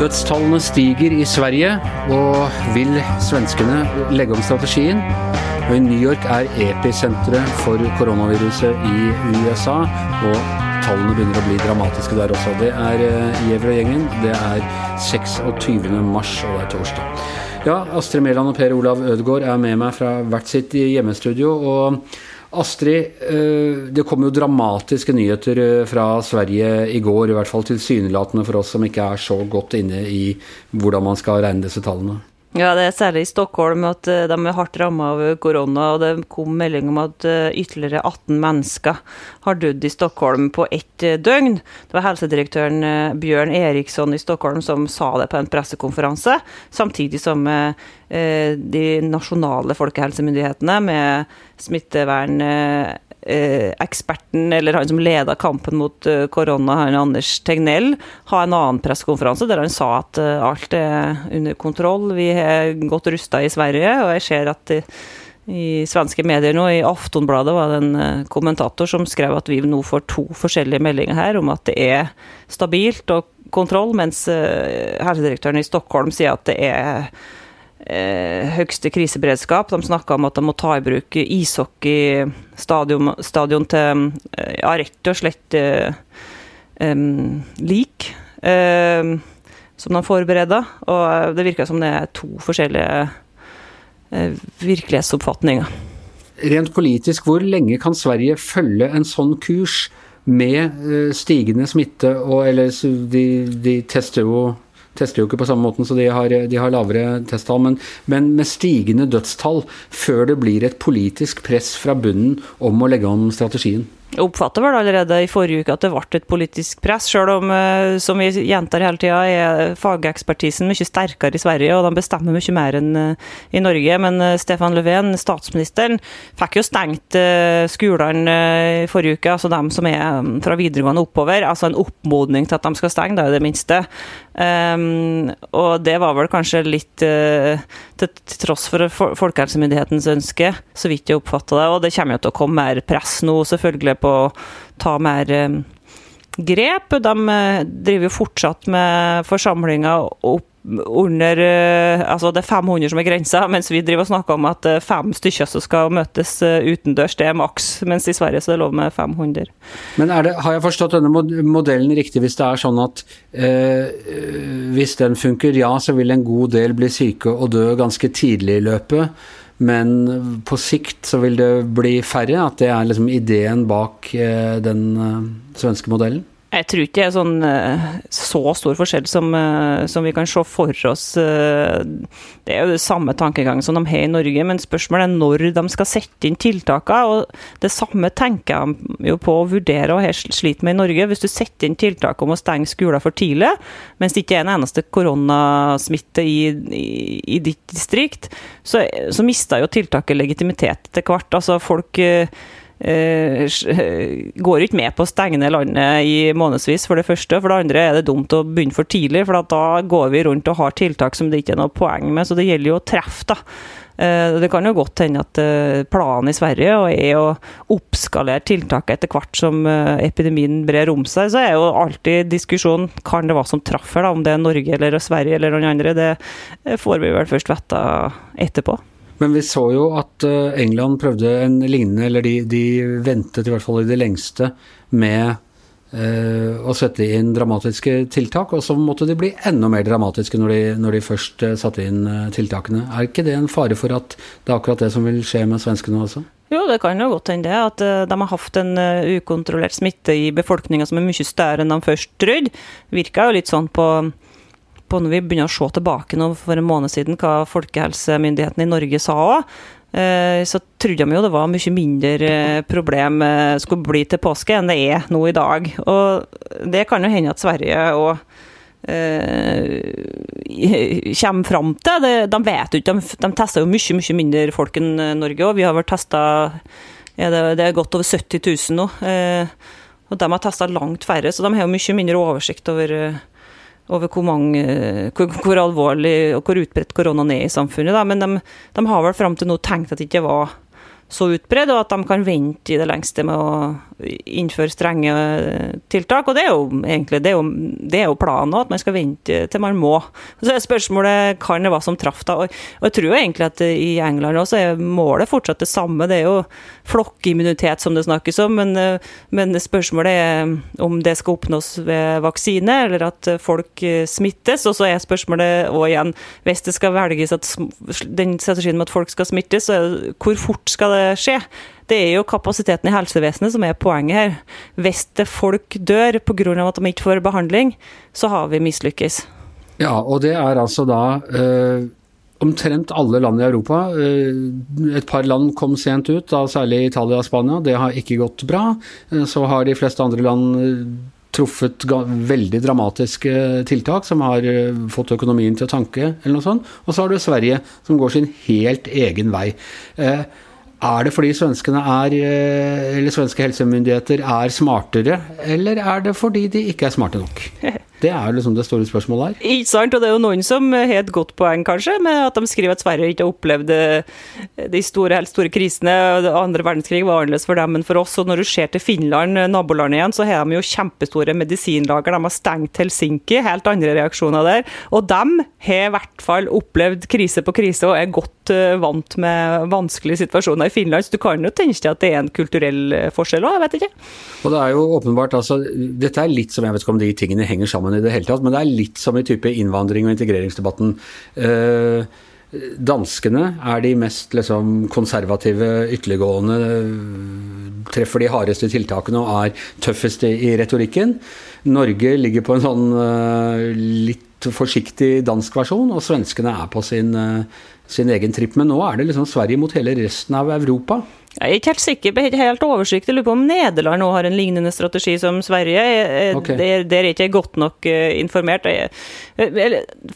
Dødstallene stiger i Sverige, og vil svenskene legge om strategien? Og I New York er episenteret for koronaviruset i USA, og tallene begynner å bli dramatiske der også. Det er eh, Gjever-gjengen. Det er 26. mars, og det er torsdag. Ja, Astrid Mæland og Per Olav Ødegaard er med meg fra hvert sitt hjemmestudio. og Astrid, eh, det kom jo dramatiske nyheter eh, fra Sverige i går, i hvert fall tilsynelatende for oss som ikke er så godt inne i hvordan man skal regne disse tallene. Ja, det er særlig i Stockholm at eh, de er hardt ramma av korona. og Det kom melding om at ytterligere 18 mennesker har dødd i Stockholm på ett døgn. Det var helsedirektøren Bjørn Eriksson i Stockholm som sa det på en pressekonferanse, samtidig som de nasjonale folkehelsemyndighetene med smitteverneksperten, eller han som leda kampen mot eh, korona, han Anders Tegnell, ha en annen pressekonferanse der han sa at eh, alt er under kontroll. Vi er godt rusta i Sverige, og jeg ser at i svenske medier nå, i Aftonbladet var det en eh, kommentator som skrev at vi nå får to forskjellige meldinger her om at det er stabilt og kontroll, mens helsedirektøren i Stockholm sier at det er eh, høyeste kriseberedskap. De snakka om at de må ta i bruk ishockeystadion stadion til eh, ja, rett og slett eh, um, lik. Eh, som de forbereder. Og det virker som det er to forskjellige eh, virkelighetsoppfatninger. Rent politisk, hvor lenge kan Sverige følge en sånn kurs med eh, stigende smitte, og eller de, de tester jo tester jo ikke på samme måten, så de har, de har lavere testtall. Men, men, med stigende dødstall før det blir et politisk press fra bunnen om å legge om strategien. Jeg oppfatter vel allerede i forrige uke at det ble et politisk press, selv om, eh, som vi gjentar hele tida, er fagekspertisen mye sterkere i Sverige, og de bestemmer mye mer enn eh, i Norge. Men eh, Stefan Löfven, statsministeren, fikk jo stengt skolene i forrige uke, altså de som er mm, fra videregående oppover. Altså en oppmodning til at de skal stenge, det er jo det minste. Um, og det var vel kanskje litt uh, til, tross for folkehelsemyndighetens ønske, så vidt jeg oppfatta det. Og det kommer jo til å komme mer press nå, selvfølgelig, på å ta mer um, grep. De uh, driver jo fortsatt med forsamlinger opp under eh, Altså det er 500 som er grensa, mens vi driver og snakker om at eh, fem stykker som skal møtes eh, utendørs, det er maks. Mens i Sverige så er det lov med 500. Men det, har jeg forstått denne modellen riktig hvis det er sånn at eh, hvis den funker, ja så vil en god del bli syke og dø ganske tidlig i løpet. Men på sikt så vil det bli færre? At det er liksom ideen bak eh, den eh, svenske modellen? Jeg tror ikke det er sånn, eh, så stor forskjell som, eh, som, vi kan se for oss. Eh, det er jo det samme tankegang som de har i Norge, men spørsmålet er når de skal sette inn tiltakene. og Det samme tenker jeg jo på å vurdere og har slitt med i Norge. Hvis du setter inn tiltak om å stenge skoler for tidlig, mens det ikke er en eneste koronasmitte i, i, i ditt distrikt, så, så mister jo tiltaket legitimitet etter hvert. Altså folk går ikke med på å stenge landet i månedsvis, for det første. For det andre er det dumt å begynne for tidlig, for da går vi rundt og har tiltak som det ikke er noe poeng med. Så det gjelder jo å treffe, da. Eh, det kan jo godt hende at planen i Sverige er å oppskalere tiltaket etter hvert som epidemien brer om seg. Så er jo alltid diskusjonen kan det være som traffer, da, om det er Norge eller Sverige eller noen andre. Det får vi vel først vite etterpå. Men vi så jo at eh, England prøvde en lignende, eller de, de ventet i hvert fall i det lengste med eh, å sette inn dramatiske tiltak, og så måtte de bli enda mer dramatiske når de, når de først eh, satte inn tiltakene. Er ikke det en fare for at det er akkurat det som vil skje med svenskene også? Jo, det kan jo godt hende det. At de har hatt en ukontrollert smitte i befolkninga som er mye større enn de først trodde. Virka jo litt sånn på på når vi begynner å se tilbake nå for en måned siden, hva folkehelsemyndighetene i Norge sa òg, eh, så trodde de jo det var mye mindre eh, problem eh, skulle bli til påske enn det er nå i dag. Og det kan jo hende at Sverige òg kommer fram til. De, de vet jo ikke, de, de tester jo mye, mye mindre folk enn Norge òg. Vi har vel testa ja, det, det, er godt over 70 000 nå. og de har testa langt færre, så de har jo mye mindre oversikt over over hvor, mange, hvor, hvor, alvorlig og hvor utbredt koronaen er i samfunnet. Da. Men de, de, har vel fram til nå tenkt at det ikke var så utbredt, og at de kan vente i det lengste med å innføre strenge tiltak. Og det er jo egentlig det er jo, det er jo planen òg, at man skal vente til man må. Så er spørsmålet kan det være som traff da. Og, jeg tror egentlig at i England også er målet fortsatt det samme. Det er jo flokkimmunitet som det snakkes om, men, men spørsmålet er om det skal oppnås ved vaksine, eller at folk smittes. Og så er spørsmålet òg igjen, hvis det skal velges at den strategien med at folk skal smittes, hvor fort skal det skje? Det er jo kapasiteten i helsevesenet som er poenget her. Hvis det folk dør pga. at de ikke får behandling, så har vi mislykkes. Ja, og det er altså da eh, omtrent alle land i Europa. Eh, et par land kom sent ut, da særlig Italia og Spania. Det har ikke gått bra. Øh, så har de fleste andre land truffet veldig dramatiske tiltak som har fått økonomien til å tanke, eller noe sånt. Og så har du Sverige, som går sin helt egen vei. Eh, er det fordi svenskene er, eh, eller svenske helsemyndigheter er smartere, eller er det fordi de ikke er smarte nok? Det er liksom det store spørsmålet her. Ikke sant, og det er jo noen som har et godt poeng, kanskje, med at de skriver at Sverige ikke har opplevd eh, de store, helt store krisene. Andre verdenskrig var annerledes for dem enn for oss. Og når du ser til Finland, eh, nabolandet igjen, så har de jo kjempestore medisinlager. De har stengt Helsinki, helt andre reaksjoner der. Og de har i hvert fall opplevd krise på krise og er godt eh, vant med vanskelige situasjoner i Finland. Så du kan jo tenke deg at det er en kulturell forskjell òg, jeg vet ikke. Og det er jo åpenbart, altså, Dette er litt som jeg vet ikke om de tingene henger sammen i det hele tatt. Men det er litt som i type innvandring- og integreringsdebatten. Eh, danskene er de mest liksom, konservative, ytterliggående, treffer de hardeste tiltakene og er tøffest i retorikken. Norge ligger på en sånn uh, forsiktig dansk versjon, og svenskene er på sin, uh, sin egen tripp. Men nå er det liksom Sverige mot hele resten av Europa. Jeg er ikke helt sikker, jeg er helt oversikt. Jeg lurer på om Nederland nå har en lignende strategi som Sverige. Okay. Der, der er ikke jeg godt nok uh, informert. Jeg,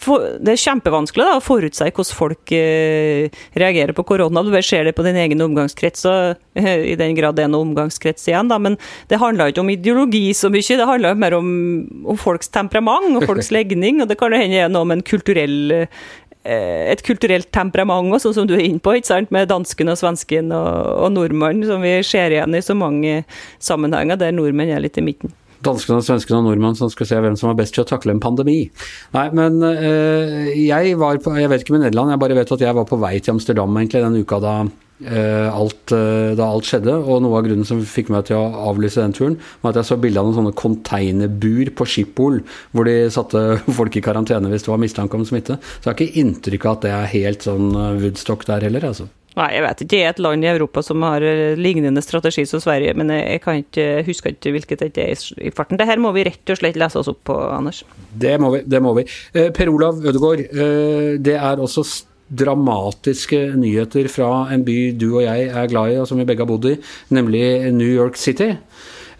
for, det er kjempevanskelig da, å forutse hvordan folk uh, reagerer på korona. Du bare ser det på din egen omgangskrets, og, uh, i den grad det er noen omgangskrets igjen. Da. Men det handler ikke om ideologi så mye, det handler mer om, om folks temperament og folks legning. Og det kan hende er noe med en kulturell Eh, et kulturelt temperament, òg, sånn som du er inne på, ikke sant? med dansken og svensken og, og nordmannen, som vi ser igjen i så mange sammenhenger der nordmenn er litt i midten. Danskene, svenskene og nordmenn som skulle se hvem som var best til å takle en pandemi. Nei, men øh, jeg var på Jeg vet ikke med Nederland, jeg bare vet at jeg var på vei til Amsterdam egentlig den uka da Eh, alt, eh, da alt skjedde. Og noe av grunnen som fikk meg til å avlyse den turen, var at jeg så bilde av noen sånne konteinerbur på Schiphol, hvor de satte folk i karantene hvis det var mistanke om smitte. Så jeg har ikke inntrykk av at det er helt sånn eh, Woodstock der heller, altså. Nei, jeg vet ikke. Det er et land i Europa som har lignende strategi som Sverige, men jeg kan ikke, husker ikke hvilket det er i farten. Det her må vi rett og slett lese oss opp på, Anders. Det må vi. det må vi. Per Olav Ødegaard, det er også dramatiske nyheter fra en by du og jeg er glad i, og som vi begge har bodd i, nemlig New York City.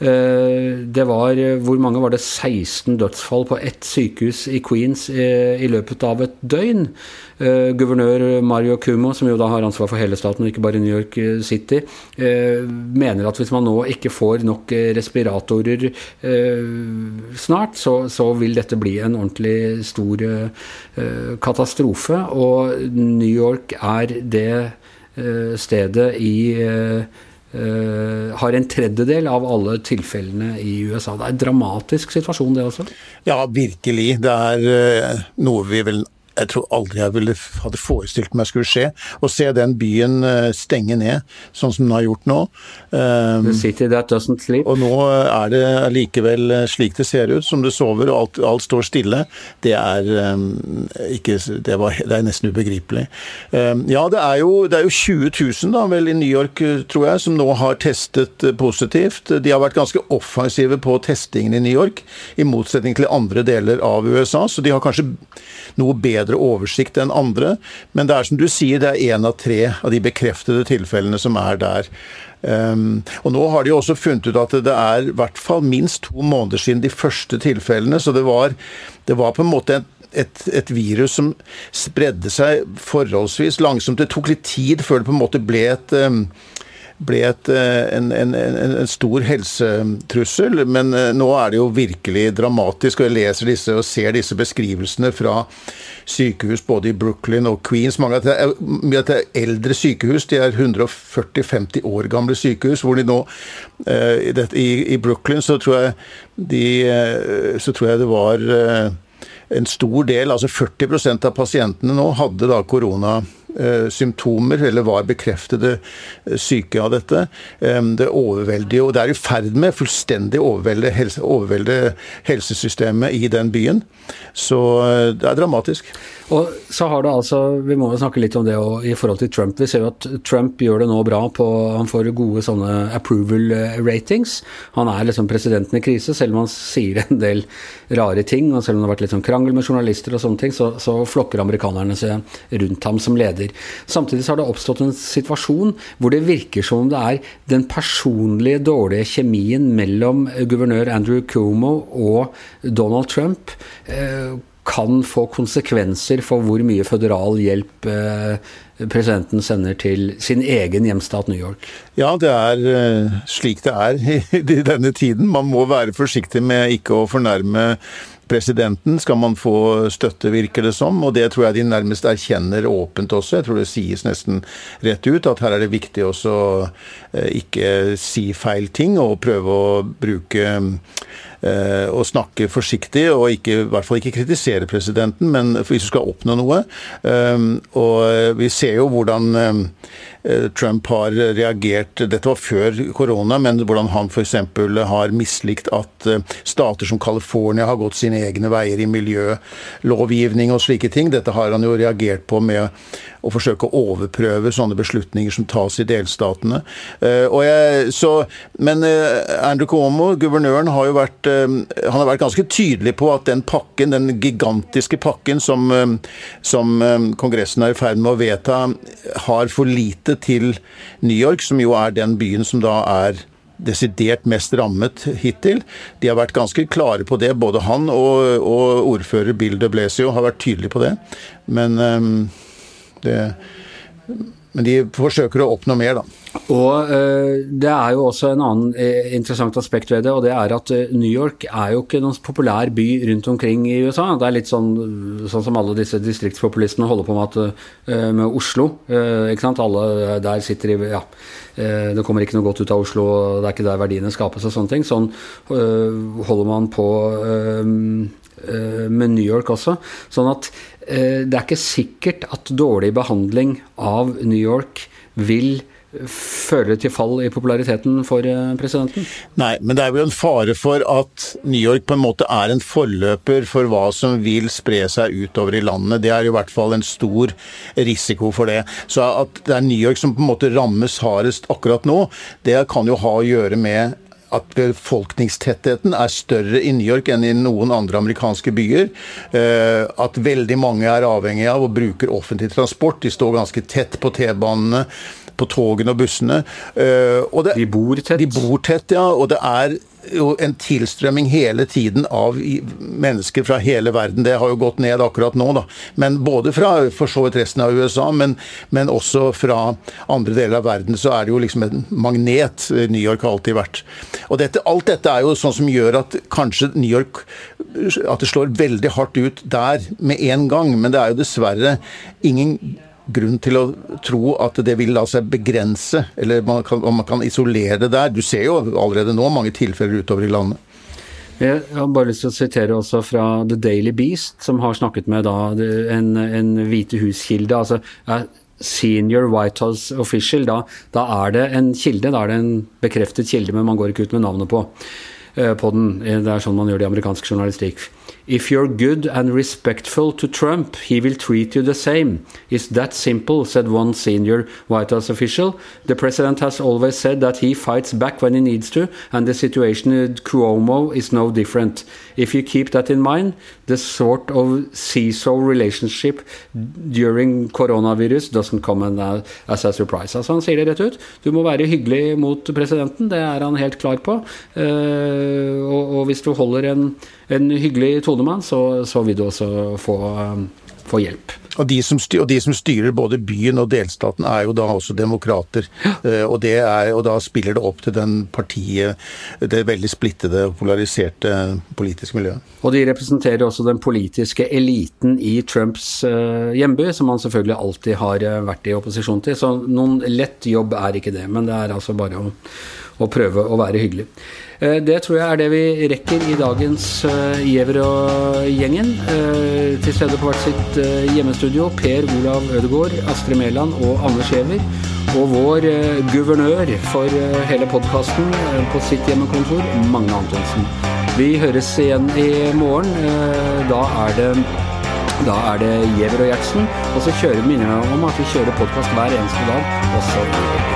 Eh, det var hvor mange var det 16 dødsfall på ett sykehus i Queens eh, i løpet av et døgn. Eh, guvernør Mario Cumo, som jo da har ansvar for hele staten og ikke bare New York City, mener at hvis man nå ikke får nok respiratorer snart, så, så vil dette bli en ordentlig stor katastrofe. Og New York er det stedet i har en tredjedel av alle tilfellene i USA. Det er en dramatisk situasjon, det også? Ja, virkelig. Det er uh, noe vi vel jeg tror aldri jeg ville hadde forestilt meg skulle skje. Å se den byen eh, stenge ned, sånn som den har gjort nå. Um. Og nå er det likevel eh, slik det ser ut, som det sover og alt, alt står stille. Det er, um, ikke, det, var, det er nesten ubegripelig. Um, ja, det er, jo, det er, jo, 20 000 da, vel i New York, tror jeg, som nå har testet positivt. De har vært ganske offensive på testingen i New York, i motsetning til andre deler av USA. Så de har kanskje noe bedre oversikt enn andre. Men det er som du sier, det er én av tre av de bekreftede tilfellene som er der. Um, og Nå har de også funnet ut at det er i hvert fall minst to måneder siden de første tilfellene. Så det var, det var på en måte et, et, et, virus som spredde seg forholdsvis langsomt. Det tok litt tid før det på en måte ble et um, ble et, en, en, en, en, stor helsetrussel. Men nå er det jo virkelig dramatisk, og jeg leser disse og ser disse beskrivelsene fra sykehus både i Brooklyn og Queens. Mange av det er eldre sykehus. De er 140-50 år gamle sykehus. hvor de nå i, Brooklyn så tror jeg, de, så tror jeg det var en stor del, altså 40% av pasientene nå, hadde da koronasymptomer, eller var bekreftede eh, syke av dette. Det overveldige, og det er i ferd med fullstendig overvelde, helse, overvelde helsesystemet i den byen. Så eh, det er dramatisk. Og så har det altså, Vi må jo snakke litt om det i forhold til Trump. Vi ser jo at Trump gjør det nå bra på Han får gode sånne approval eh, ratings. Han er liksom presidenten i krise, selv om han sier en del rare ting. Og selv om det har vært litt sånn krangel med journalister og sånne ting, så, så flokker amerikanerne seg rundt ham som leder. Samtidig så har det oppstått en situasjon hvor det virker som om det er den personlige dårlige kjemien mellom guvernør Andrew Cuomo og Donald Trump. Eh, kan få konsekvenser for hvor mye føderal hjelp eh, presidenten sender til sin egen hjemstat New York? Ja, det er eh, slik det er i denne tiden. Man må være forsiktig med ikke å fornærme presidenten. Skal man få støtte, virker det som. Og det tror jeg de nærmest erkjenner åpent også. Jeg tror det sies nesten rett ut at her er det viktig også å ikke si feil ting og prøve å bruke å og snakke forsiktig, og ikke, i hvert fall ikke kritisere presidenten, men hvis du skal oppnå noe. Eh, og vi ser jo hvordan eh, Trump har reagert Dette var før korona, men hvordan han f.eks. har mislikt at stater som California har gått sine egne veier i miljølovgivning og slike ting. Dette har han jo reagert på med å forsøke å overprøve sånne beslutninger som tas i delstatene. Jeg, så, men Andrew Cuomo, guvernøren, har jo vært Eh, han har vært ganske tydelig på at den pakken, den gigantiske pakken som, eh, som eh, Kongressen er i ferd med å vedta, har for lite til New York, som jo er den byen som da er desidert mest rammet hittil. De har vært ganske klare på det. Både han og, og ordfører Bill de Blesio har vært tydelige på det. Men um, det men de forsøker å oppnå mer, da. Og uh, Det er jo også en annen uh, interessant aspekt ved det, og det er at uh, New York er jo ikke noen populær by rundt omkring i USA. Det er litt sånn, sånn som alle disse distriktspopulistene holder på med, at, med Oslo. ikke sant? Alle der sitter i Ja, det kommer ikke noe godt ut av Oslo, det er ikke der verdiene skapes og sånne ting. Sånn holder man på med New York også. Sånn at Eh, det er ikke sikkert at dårlig behandling av New York vil føre til fall i populariteten for eh, presidenten? Nei, men det er jo en fare for at New York på en måte er en forløper for hva som vil spre seg utover i landet. Det er i hvert fall en stor risiko for det. Så at det er New York som på en måte rammes hardest akkurat nå, det kan jo ha å gjøre med at befolkningstettheten er større i New York enn i noen andre amerikanske byer. Eh, at veldig mange er avhengig av og bruker offentlig transport. De står ganske tett på T-banene på togene og bussene. Eh, og det, de bor tett? De bor tett, ja. Og det er jo en tilstrømming hele tiden av mennesker fra hele verden. Det har jo gått ned akkurat nå, da. Men både fra for så vidt resten av USA, men, men, også fra andre deler av verden, så er det jo liksom en magnet New York har alltid vært. Og dette, alt dette er jo sånn som gjør at kanskje New York at det slår veldig hardt ut der med en gang. Men det er jo dessverre ingen grunn til å tro at det vil la seg begrense, eller man kan, man kan isolere det der. Du ser jo allerede nå mange tilfeller utover i landet. Jeg har bare lyst til å sitere også fra The Daily Beast, som har snakket med da, en, en Hvite hus-kilde. altså Senior White House official, da, da, er det en kilde, da er det en bekreftet kilde, men man går ikke ut med navnet på, eh, på den. Det er sånn man gjør det i amerikansk journalistikk. If you're good and respectful to Trump, he will treat you the same. It's that simple, said one senior White House official. The president has always said that he fights back when he needs to, and the situation with Cuomo is no different. If you keep that in mind, the sort of seesaw relationship during coronavirus doesn't come as a surprise. Altså Han sier det rett ut. Du må være hyggelig mot presidenten, det er han helt klar på. Og, og hvis du holder en en hyggelig tonemann, så, så vil du også få, um, få hjelp. Og de, styrer, og de, som styrer, både byen og delstaten, er jo da også demokrater. Uh, og, er, og, da spiller det opp til den partiet, det veldig splittede og polariserte politiske miljøet. Og de representerer også den politiske eliten i Trumps uh, hjemby, som han selvfølgelig alltid har vært i opposisjon til. Så noen lett jobb er ikke det, men det er altså bare å, å prøve å være hyggelig. Eh, det tror jeg er det vi rekker i dagens uh, Giæver og gjengen. Uh, til stede på hvert sitt hjemmestudio Per Olav Ødegaard, Astrid Mæland og Anders Giæver. Og vår guvernør for hele podkasten på sitt hjemmekontor, Magne Antonsen. Vi høres igjen i morgen. Da er det da er det Giæver og Gjertsen. Og så kjører vi minner om at vi kjører podkast hver eneste dag, også